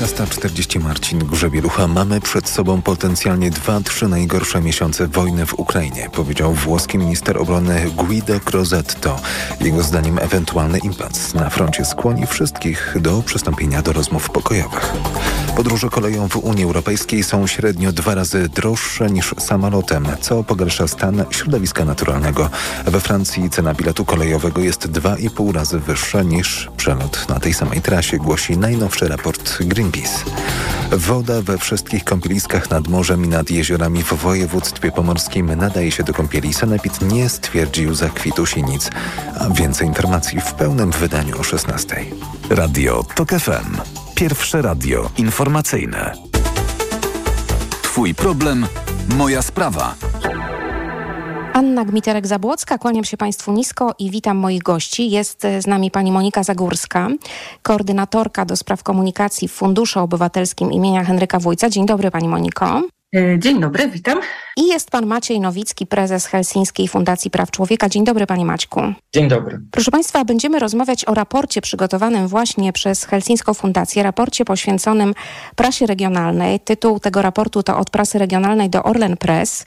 15.40 Marcin Grzebielucha. Mamy przed sobą potencjalnie dwa, trzy najgorsze miesiące wojny w Ukrainie, powiedział włoski minister obrony Guido Crosetto. Jego zdaniem ewentualny impas na froncie skłoni wszystkich do przystąpienia do rozmów pokojowych. Podróże koleją w Unii Europejskiej są średnio dwa razy droższe niż samolotem, co pogarsza stan środowiska naturalnego. We Francji cena biletu kolejowego jest 2,5 razy wyższa niż przelot na tej samej trasie, głosi najnowszy raport Woda we wszystkich kąpieliskach nad morzem i nad jeziorami w województwie pomorskim nadaje się do kąpieli. Sanepid nie stwierdził zakwitu sinic, a więcej informacji w pełnym wydaniu o 16. Radio TOK FM. Pierwsze radio informacyjne. Twój problem, moja sprawa. Anna Gmiterek-Zabłocka, kłaniam się Państwu nisko i witam moich gości. Jest z nami pani Monika Zagórska, koordynatorka do spraw komunikacji w Funduszu Obywatelskim imienia Henryka Wójca. Dzień dobry Pani Moniko. E, dzień dobry, witam. I jest pan Maciej Nowicki, prezes Helsińskiej Fundacji Praw Człowieka. Dzień dobry, panie Maćku. Dzień dobry. Proszę państwa, będziemy rozmawiać o raporcie przygotowanym właśnie przez Helsińską Fundację, raporcie poświęconym prasie regionalnej. Tytuł tego raportu to Od prasy regionalnej do Orlen Press.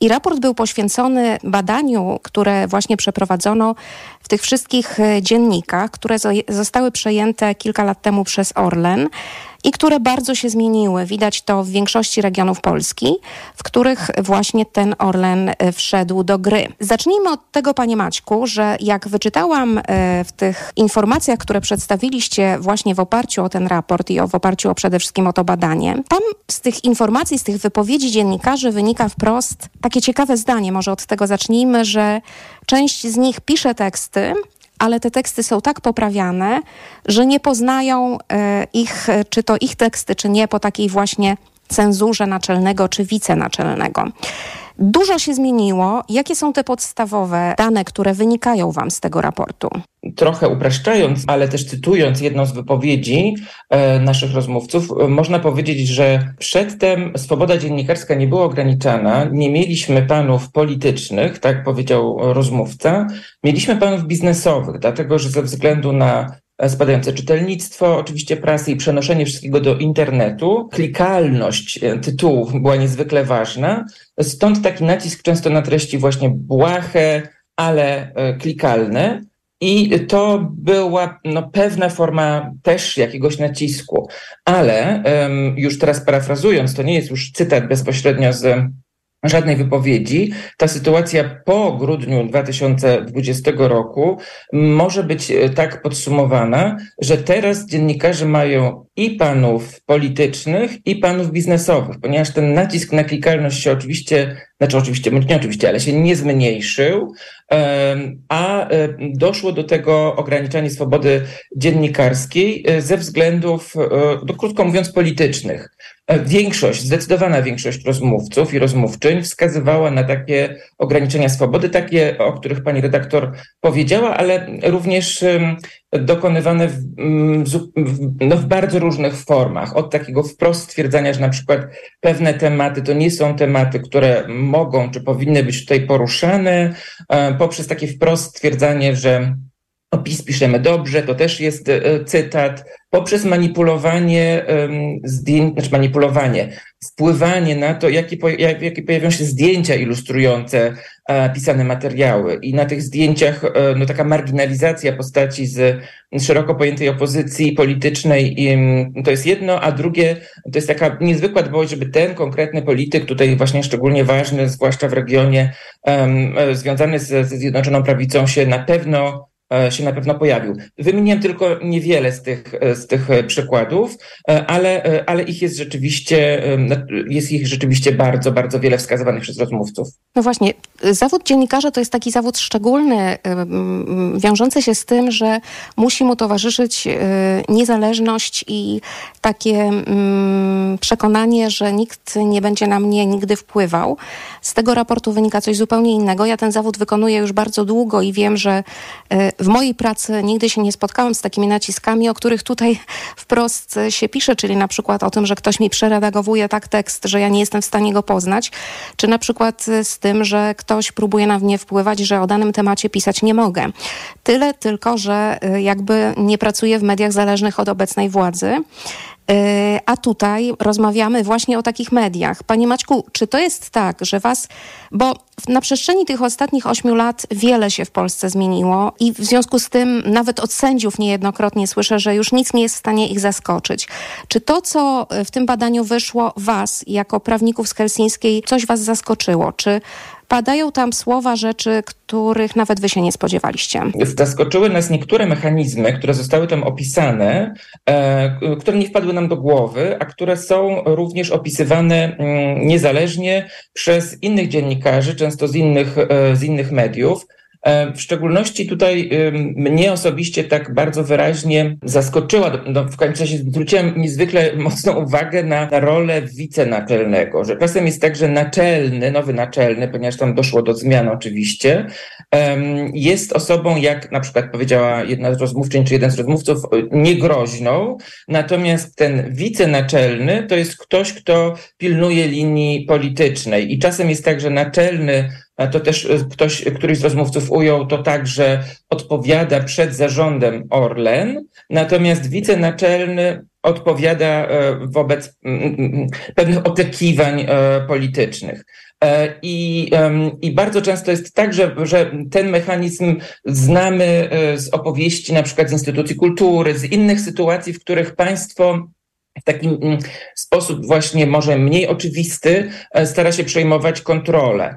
I raport był poświęcony badaniu, które właśnie przeprowadzono w tych wszystkich e, dziennikach, które zostały przejęte kilka lat temu przez Orlen i które bardzo się zmieniły. Widać to w większości regionów Polski, w których właśnie ten Orlen e, wszedł do gry. Zacznijmy od tego, panie Maćku, że jak wyczytałam e, w tych informacjach, które przedstawiliście właśnie w oparciu o ten raport i w oparciu o przede wszystkim o to badanie, tam z tych informacji, z tych wypowiedzi dziennikarzy wynika wprost takie ciekawe zdanie, może od tego zacznijmy, że część z nich pisze teksty, ale te teksty są tak poprawiane, że nie poznają e, ich, czy to ich teksty, czy nie, po takiej właśnie cenzurze naczelnego czy wicenaczelnego. Dużo się zmieniło. Jakie są te podstawowe dane, które wynikają Wam z tego raportu? Trochę upraszczając, ale też cytując jedną z wypowiedzi e, naszych rozmówców, e, można powiedzieć, że przedtem swoboda dziennikarska nie była ograniczana, nie mieliśmy panów politycznych, tak powiedział rozmówca, mieliśmy panów biznesowych, dlatego że ze względu na spadające czytelnictwo, oczywiście prasy i przenoszenie wszystkiego do internetu. Klikalność e, tytułów była niezwykle ważna, stąd taki nacisk często na treści właśnie błahe, ale e, klikalne. I to była no, pewna forma też jakiegoś nacisku. Ale już teraz parafrazując, to nie jest już cytat bezpośrednio z żadnej wypowiedzi. Ta sytuacja po grudniu 2020 roku może być e, tak podsumowana, że teraz dziennikarze mają i panów politycznych, i panów biznesowych, ponieważ ten nacisk na klikalność się oczywiście, znaczy oczywiście, nie oczywiście, ale się nie zmniejszył, a e, doszło do tego ograniczania swobody dziennikarskiej e, ze względów, no, krótko mówiąc, politycznych. Większość, zdecydowana większość rozmówców i rozmówczyń wskazywała na takie ograniczenia swobody, takie, o których pani redaktor powiedziała, ale również dokonywane w, w, no, w bardzo różnych formach. Od takiego wprost stwierdzania, że na przykład pewne tematy to nie są tematy, które mogą czy powinny być tutaj poruszane, e, poprzez takie wprost stwierdzanie, że opis piszemy dobrze, to też jest e, cytat, poprzez manipulowanie zdjęć, znaczy manipulowanie, wpływanie na to, jakie, jakie pojawią się zdjęcia ilustrujące e, pisane materiały. I na tych zdjęciach e, no, taka marginalizacja postaci z szeroko pojętej opozycji politycznej to jest jedno, a drugie to jest taka niezwykła dbałość, żeby ten konkretny polityk, tutaj właśnie szczególnie ważny, zwłaszcza w regionie związany z, ze Zjednoczoną Prawicą, się na pewno e, się na pewno pojawił. Wymieniłem tylko niewiele z tych, z tych przykładów, ale, ale ich jest rzeczywiście, jest ich rzeczywiście bardzo, bardzo wiele wskazywanych przez rozmówców. No właśnie, zawód dziennikarza to jest taki zawód szczególny, wiążący się z tym, że musi mu towarzyszyć niezależność i takie przekonanie, że nikt nie będzie na mnie nigdy wpływał. Z tego raportu wynika coś zupełnie innego. Ja ten zawód wykonuję już bardzo długo i wiem, że e, w mojej pracy nigdy się nie spotkałam z takimi naciskami, o których tutaj wprost się pisze, czyli na przykład o tym, że ktoś mi przeredagowuje tak tekst, że ja nie jestem w stanie go poznać, czy na przykład z tym, że ktoś próbuje na mnie wpływać, że o danym temacie pisać nie mogę. Tyle tylko, że e, jakby nie pracuję w mediach zależnych od obecnej władzy. E, a tutaj rozmawiamy właśnie o takich mediach. Panie Maćku, czy to jest tak, że was, bo na przestrzeni tych ostatnich ośmiu lat wiele się w Polsce zmieniło i w związku z tym nawet od sędziów niejednokrotnie słyszę, że już nic nie jest w stanie ich zaskoczyć. Czy to, co w tym badaniu wyszło was jako prawników z Helsińskiej, coś was zaskoczyło? Czy padają tam słowa, rzeczy, których nawet wy się nie spodziewaliście. Zaskoczyły nas niektóre mechanizmy, które zostały tam opisane, e, które nie wpadły nam do głowy, a które są również opisywane mm, niezależnie przez innych dziennikarzy, często z innych, e, z innych mediów. E, w szczególności tutaj mnie osobiście tak bardzo wyraźnie zaskoczyła, no, w końcu czasie zwróciłem niezwykle mocną uwagę na, na rolę wicenaczelnego, że czasem jest tak, że naczelny, nowy naczelny, ponieważ tam doszło do zmian oczywiście, jest osobą, jak na przykład powiedziała jedna z rozmówczyń, czy jeden z rozmówców, niegroźną, natomiast ten wicenaczelny to jest ktoś, kto pilnuje linii politycznej. I czasem jest tak, że naczelny to też e, ktoś, któryś z rozmówców ujął to tak, że odpowiada przed zarządem Orlen, natomiast wicenaczelny odpowiada e, wobec pewnych oczekiwań e, politycznych. I, I bardzo często jest tak, że, że ten mechanizm znamy z opowieści na przykład z instytucji kultury, z innych sytuacji, w których państwo w taki mm, sposób właśnie może mniej oczywisty e, stara się przejmować kontrolę.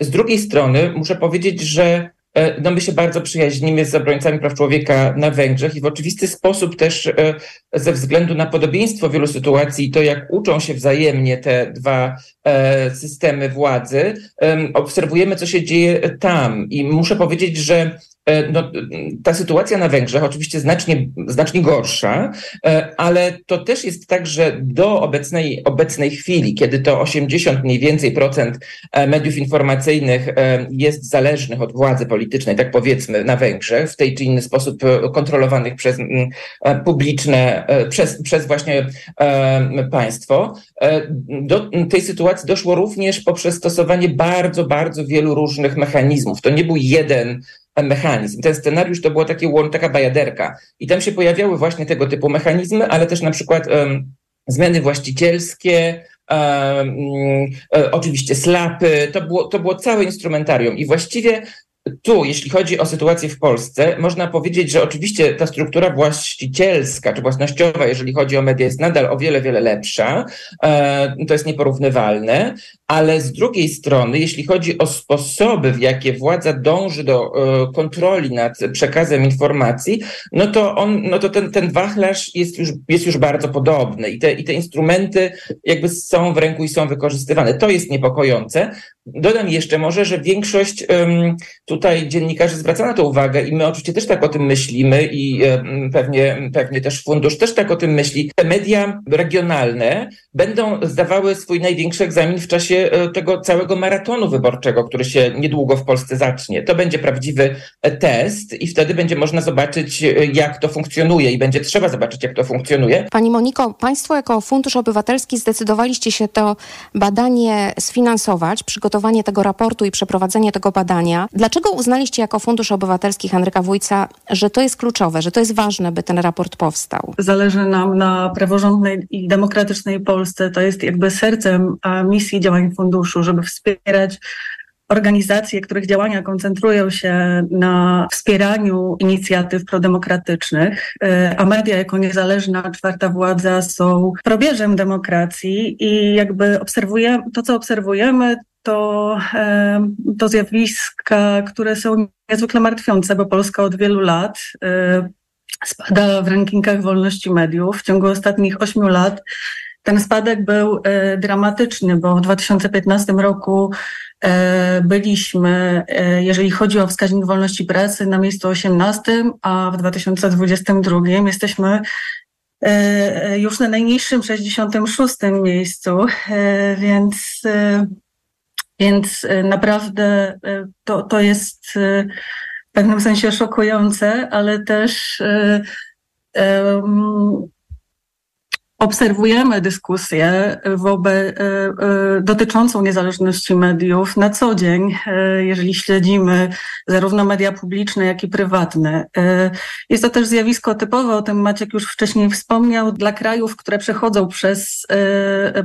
Z drugiej strony muszę powiedzieć, że e, no my się bardzo przyjaźnimy z obrońcami praw człowieka na Węgrzech i w oczywisty sposób też e, ze względu na podobieństwo wielu sytuacji i to, jak uczą się wzajemnie te dwa systemy władzy, obserwujemy, co się dzieje tam. I muszę powiedzieć, że no, ta sytuacja na Węgrzech oczywiście znacznie, znacznie gorsza, e, ale to też jest tak, że do obecnej, obecnej chwili, kiedy to 80 mniej więcej procent e, mediów informacyjnych jest zależnych od władzy politycznej, tak powiedzmy, na Węgrzech, w tej czy inny sposób kontrolowanych przez publiczne, przez, przez właśnie państwo, do tej sytuacji doszło również poprzez stosowanie bardzo, bardzo wielu różnych mechanizmów. To nie był jeden mechanizm. Ten scenariusz to była takie, taka bajaderka. I tam się pojawiały właśnie tego typu mechanizmy, ale też na przykład um, zmiany właścicielskie, um, oczywiście slapy, to było, to było całe instrumentarium. I właściwie tu, jeśli chodzi o sytuację w Polsce, można powiedzieć, że oczywiście ta struktura właścicielska czy własnościowa, jeżeli chodzi o media, jest nadal o wiele, wiele lepsza. E, to jest nieporównywalne, ale z drugiej strony, jeśli chodzi o sposoby, w jakie władza dąży do e, kontroli nad przekazem informacji, no to on, no to ten, ten wachlarz jest już, jest już bardzo podobny i te, i te instrumenty jakby są w ręku i są wykorzystywane. To jest niepokojące. Dodam jeszcze może, że większość tutaj dziennikarzy zwraca na to uwagę i my oczywiście też tak o tym myślimy i um, pewnie, pewnie też fundusz też tak o tym myśli. Te media regionalne będą zdawały swój największy egzamin w czasie e, tego całego maratonu wyborczego, który się niedługo w Polsce zacznie. To będzie prawdziwy e, test i wtedy będzie można zobaczyć, e, jak to funkcjonuje i będzie trzeba zobaczyć, jak to funkcjonuje. Pani Moniko, Państwo jako Fundusz Obywatelski zdecydowaliście się to badanie sfinansować, przygotowanie tego raportu i przeprowadzenie tego badania. Dlaczego uznaliście jako Fundusz Obywatelski Henryka Wójca, że to jest kluczowe, że to jest ważne, by ten raport powstał? Zależy nam na praworządnej i demokratycznej Polsce. To jest jakby sercem misji działań funduszu, żeby wspierać organizacje, których działania koncentrują się na wspieraniu inicjatyw prodemokratycznych, y, a media jako niezależna czwarta władza są probierzem demokracji i jakby obserwujemy, to co obserwujemy, to, to zjawiska, które są niezwykle martwiące, bo Polska od wielu lat spada w rankingach wolności mediów. W ciągu ostatnich ośmiu lat ten spadek był dramatyczny, bo w 2015 roku byliśmy, jeżeli chodzi o wskaźnik wolności pracy, na miejscu 18, a w 2022 jesteśmy E, już na najniższym 66 miejscu, e, więc, e, więc naprawdę to, to jest w pewnym sensie szokujące, ale też obserwujemy dyskusję wobec, e, e, dotyczącą niezależności mediów na co dzień, e, jeżeli śledzimy zarówno media publiczne, jak i prywatne. Jest to też zjawisko typowe, o tym Maciek już wcześniej wspomniał, dla krajów, które przechodzą przez,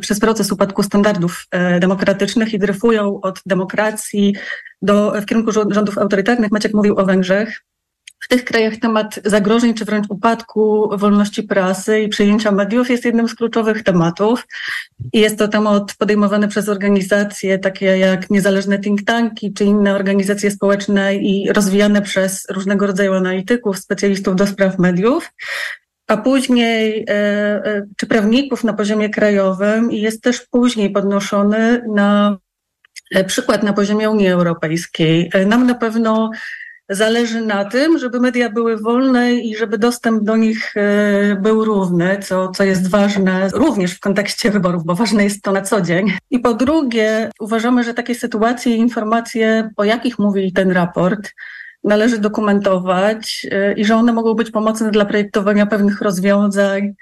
przez proces upadku standardów demokratycznych i dryfują od demokracji do, w kierunku rządów autorytarnych. Maciek mówił o Węgrzech tych krajach temat zagrożeń czy wręcz upadku wolności prasy i przejęcia mediów jest jednym z kluczowych tematów. I jest to temat podejmowany przez organizacje takie jak niezależne think tanki czy inne organizacje społeczne i rozwijane przez różnego rodzaju analityków, specjalistów do spraw mediów a później e, e, czy prawników na poziomie krajowym i jest też później podnoszony na e, przykład na poziomie Unii Europejskiej. Nam na pewno zależy na tym, żeby media były wolne i żeby dostęp do nich e, był równy, co, co jest ważne również w kontekście wyborów, bo ważne jest to na co dzień. I po drugie, uważamy, że takie sytuacje i informacje, o jakich mówi ten raport, należy dokumentować e, i że one mogą być pomocne dla projektowania pewnych rozwiązań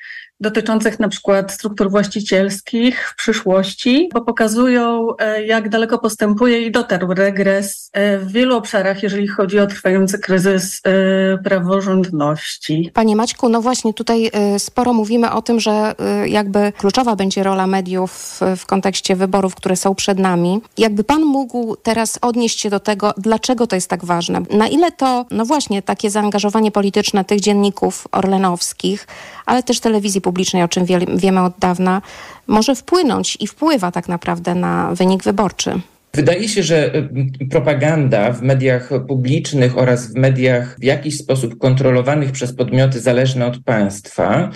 dotyczących na przykład struktur właścicielskich w przyszłości, bo pokazują, e, jak daleko postępuje i dotarł regres e, w wielu obszarach, jeżeli chodzi o trwający kryzys e, praworządności. Panie Maćku, no właśnie tutaj sporo mówimy o tym, że jakby kluczowa będzie rola mediów w kontekście wyborów, które są przed nami. Jakby pan mógł teraz odnieść się do tego, dlaczego to jest tak ważne? Na ile to, no właśnie, takie zaangażowanie polityczne tych dzienników orlenowskich, ale też telewizji publicznej, o czym wie, wiemy od dawna, może wpłynąć i wpływa tak naprawdę na wynik wyborczy. Wydaje się, że y, propaganda w mediach publicznych oraz w mediach w jakiś sposób kontrolowanych przez podmioty zależne od państwa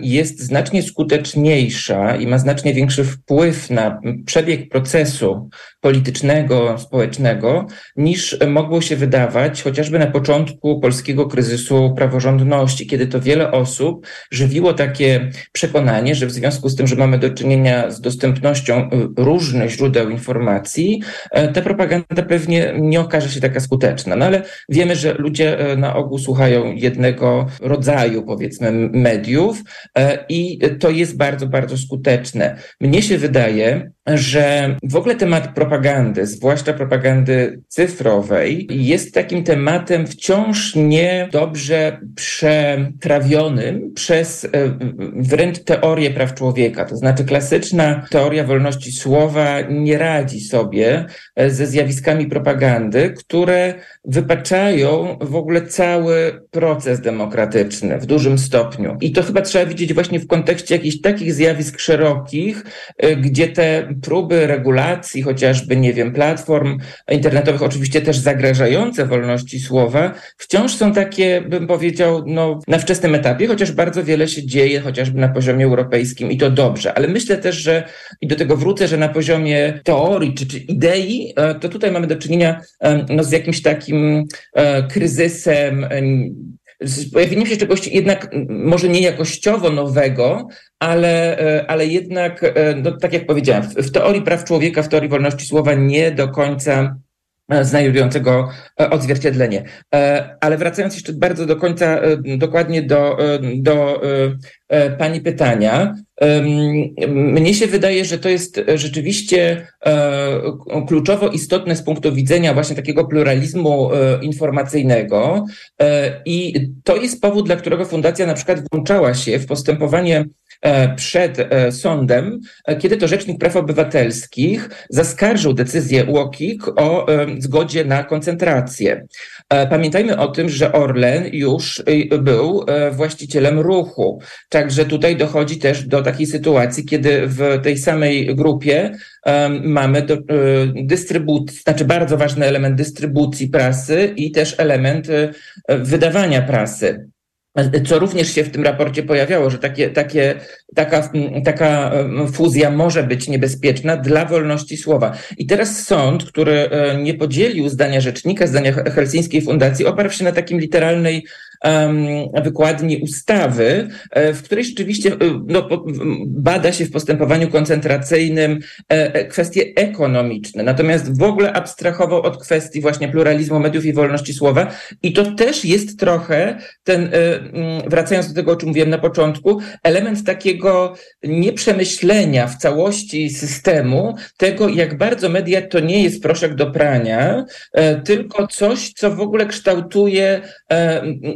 jest znacznie skuteczniejsza i ma znacznie większy wpływ na przebieg procesu politycznego, społecznego, niż mogło się wydawać chociażby na początku polskiego kryzysu praworządności, kiedy to wiele osób żywiło takie przekonanie, że w związku z tym, że mamy do czynienia z dostępnością y, różnych źródeł informacji, e, ta propaganda pewnie nie okaże się taka skuteczna. No ale wiemy, że ludzie e, na ogół słuchają jednego rodzaju, powiedzmy, mediów e, i to jest bardzo, bardzo skuteczne. Mnie się wydaje, że w ogóle temat propagandy, zwłaszcza propagandy cyfrowej, jest takim tematem wciąż nie dobrze przetrawionym przez e, wręcz teorię praw człowieka. To znaczy klasyczna teoria wolności słowa nie radzi sobie e, ze zjawiskami propagandy, które wypaczają w ogóle cały proces demokratyczny w dużym stopniu. I to chyba trzeba widzieć właśnie w kontekście jakichś takich zjawisk szerokich, e, gdzie te próby regulacji, chociażby, nie wiem, platform internetowych, oczywiście też zagrażające wolności słowa, wciąż są takie, bym powiedział, no, na wczesnym etapie, chociaż bardzo wiele się dzieje, chociażby na poziomie europejskim i to dobrze. Ale myślę też, że i do tego wrócę, że na poziomie teorii czy, czy idei, e, to tutaj mamy do czynienia e, no, z jakimś takim e, kryzysem z pojawieniem się czegoś jednak może nie jakościowo nowego, ale, e, ale jednak, e, no, tak jak powiedziałem, w, w teorii praw człowieka, w teorii wolności słowa nie do końca e, znajdującego odzwierciedlenie. Ale wracając jeszcze bardzo do końca, dokładnie do, do Pani pytania, mnie się wydaje, że to jest rzeczywiście kluczowo istotne z punktu widzenia właśnie takiego pluralizmu informacyjnego i to jest powód, dla którego fundacja na przykład włączała się w postępowanie E, przed e, sądem, e, kiedy to Rzecznik Praw Obywatelskich zaskarżył decyzję UOKiK o zgodzie na koncentrację. Pamiętajmy o tym, że Orlen już był właścicielem ruchu. Także tutaj dochodzi też do takiej sytuacji, kiedy w tej samej grupie mamy do, y, dystrybucji, znaczy bardzo ważny element dystrybucji prasy i też element y, wydawania prasy. Co również się w tym raporcie pojawiało, że takie, takie, taka, taka fuzja może być niebezpieczna dla wolności słowa. I teraz sąd, który e, nie podzielił zdania rzecznika, zdania Helsińskiej Fundacji, oparł się na takim literalnej wykładni ustawy, e, w której rzeczywiście e, no, bada się w postępowaniu koncentracyjnym kwestie ekonomiczne. Natomiast w ogóle abstrahował od kwestii właśnie pluralizmu mediów i wolności słowa. I to też jest trochę ten, wracając do tego, o czym mówiłem na początku, element takiego nieprzemyślenia w całości systemu, tego, jak bardzo media to nie jest proszek do prania, tylko coś, co w ogóle kształtuje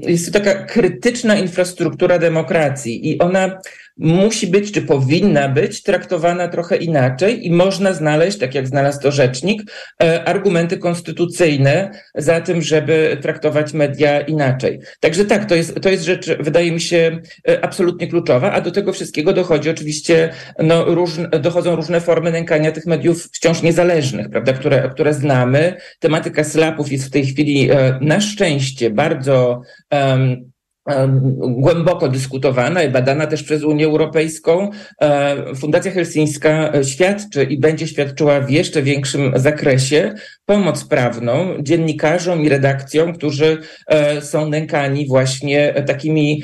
jest to taka krytyczna infrastruktura demokracji. I ona musi być, czy powinna być traktowana trochę inaczej i można znaleźć, tak jak znalazł to rzecznik, e, argumenty konstytucyjne za tym, żeby traktować media inaczej. Także tak, to jest, to jest rzecz, wydaje mi się, e, absolutnie kluczowa, a do tego wszystkiego dochodzi oczywiście, no, różne, dochodzą różne formy nękania tych mediów wciąż niezależnych, prawda, które, które znamy. Tematyka slapów jest w tej chwili e, na szczęście bardzo um, głęboko dyskutowana i badana też przez Unię Europejską. E, Fundacja Helsińska świadczy i będzie świadczyła w jeszcze większym zakresie pomoc prawną dziennikarzom i redakcjom, którzy e, są nękani właśnie takimi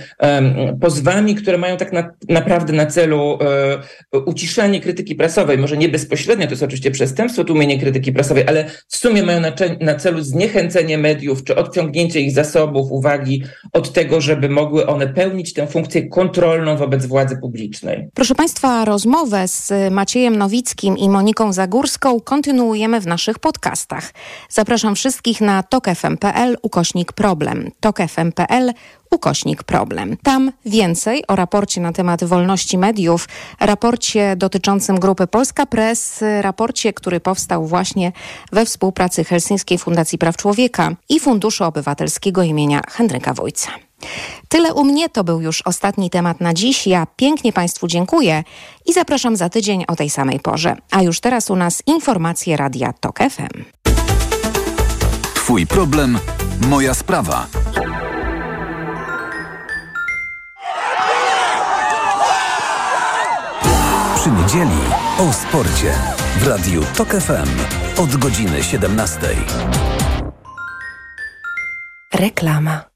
pozwami, które mają tak na, naprawdę na celu e, uciszanie krytyki prasowej. Może nie bezpośrednio, to jest oczywiście przestępstwo, tłumienie krytyki prasowej, ale w sumie mają na, celu zniechęcenie mediów, czy odciągnięcie ich zasobów, uwagi od tego, żeby mogły one pełnić tę funkcję kontrolną wobec władzy publicznej. Proszę Państwa, rozmowę z Maciejem Nowickim i Moniką Zagórską kontynuujemy w naszych podcastach. Zapraszam wszystkich na tokefm.pl ukośnik problem. tokefm.pl ukośnik problem. Tam więcej o raporcie na temat wolności mediów, raporcie dotyczącym grupy Polska Press, raporcie, który powstał właśnie we współpracy Helsińskiej Fundacji Praw Człowieka i Funduszu Obywatelskiego imienia Henryka Wójca. Tyle u mnie to był już ostatni temat na dziś. Ja pięknie Państwu dziękuję i zapraszam za tydzień o tej samej porze. A już teraz u nas informacje Radia TOK FM. Twój problem, moja sprawa. Przy niedzieli o sporcie w Radiu TOK FM od godziny 17. Reklama.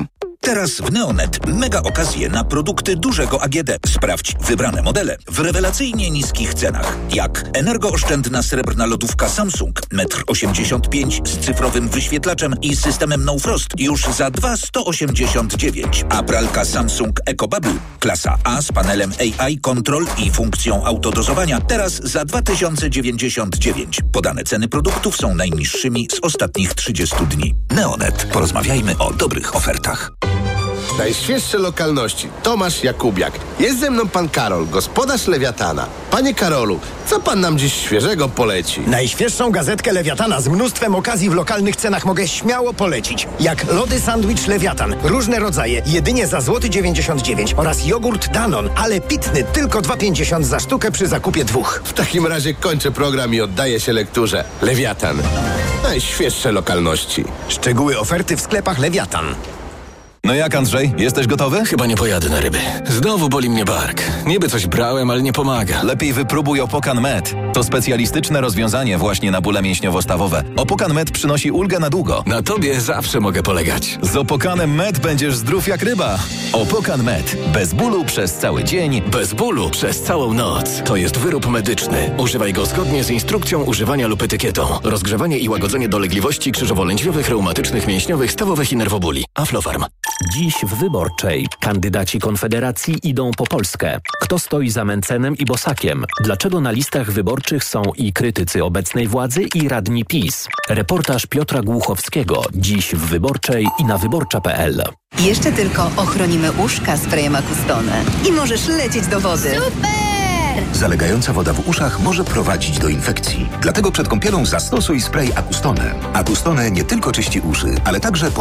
Teraz w Neonet mega okazje na produkty dużego AGD. Sprawdź wybrane modele w rewelacyjnie niskich cenach. Jak energooszczędna srebrna lodówka Samsung 1,85 m z cyfrowym wyświetlaczem i systemem No Frost już za 2,189 a pralka Samsung EcoBubble klasa A z panelem AI Control i funkcją autodozowania teraz za 2099. Podane ceny produktów są najniższymi z ostatnich 30 dni. Neonet. Porozmawiajmy o dobrych ofertach. Najświeższe lokalności. Tomasz Jakubiak. Jest ze mną pan Karol, gospodarz Lewiatana. Panie Karolu, co pan nam dziś świeżego poleci? Najświeższą gazetkę Lewiatana z mnóstwem okazji w lokalnych cenach mogę śmiało polecić. Jak lody sandwich Lewiatan, różne rodzaje, jedynie za złoty 99 oraz jogurt Danon, ale pitny tylko 2,50 za sztukę przy zakupie dwóch. W takim razie kończę program i oddaję się lekturze. Lewiatan. Najświeższe lokalności. Szczegóły oferty w sklepach Lewiatan. No jak Andrzej, jesteś gotowy? Chyba nie pojadę na ryby. Znowu boli mnie bark. Niby coś brałem, ale nie pomaga. Lepiej wypróbuj Opokan Med. To specjalistyczne rozwiązanie właśnie na bóle mięśniowo-stawowe. Opokan Med przynosi ulgę na długo. Na tobie zawsze mogę polegać. Z Opokanem Med będziesz zdrów jak ryba. Opokan Med. Bez bólu przez cały dzień. Bez bólu przez całą noc. To jest wyrób medyczny. Używaj go zgodnie z instrukcją używania lub etykietą. Rozgrzewanie i łagodzenie dolegliwości krzyżowo-lędźwiowych, reumatycznych, mięśniowych, stawowych i nerwobóli. Aflofarm. Dziś w Wyborczej. Kandydaci Konfederacji idą po Polskę. Kto stoi za Mencenem i Bosakiem? Dlaczego na listach wyborczych są i krytycy obecnej władzy i radni PiS? Reportaż Piotra Głuchowskiego. Dziś w Wyborczej i na wyborcza.pl. Jeszcze tylko ochronimy uszka sprayem Acustone i możesz lecieć do wody. Zalegająca woda w uszach może prowadzić do infekcji. Dlatego przed kąpielą zastosuj spray Acustone. Acustone nie tylko czyści uszy, ale także pomaga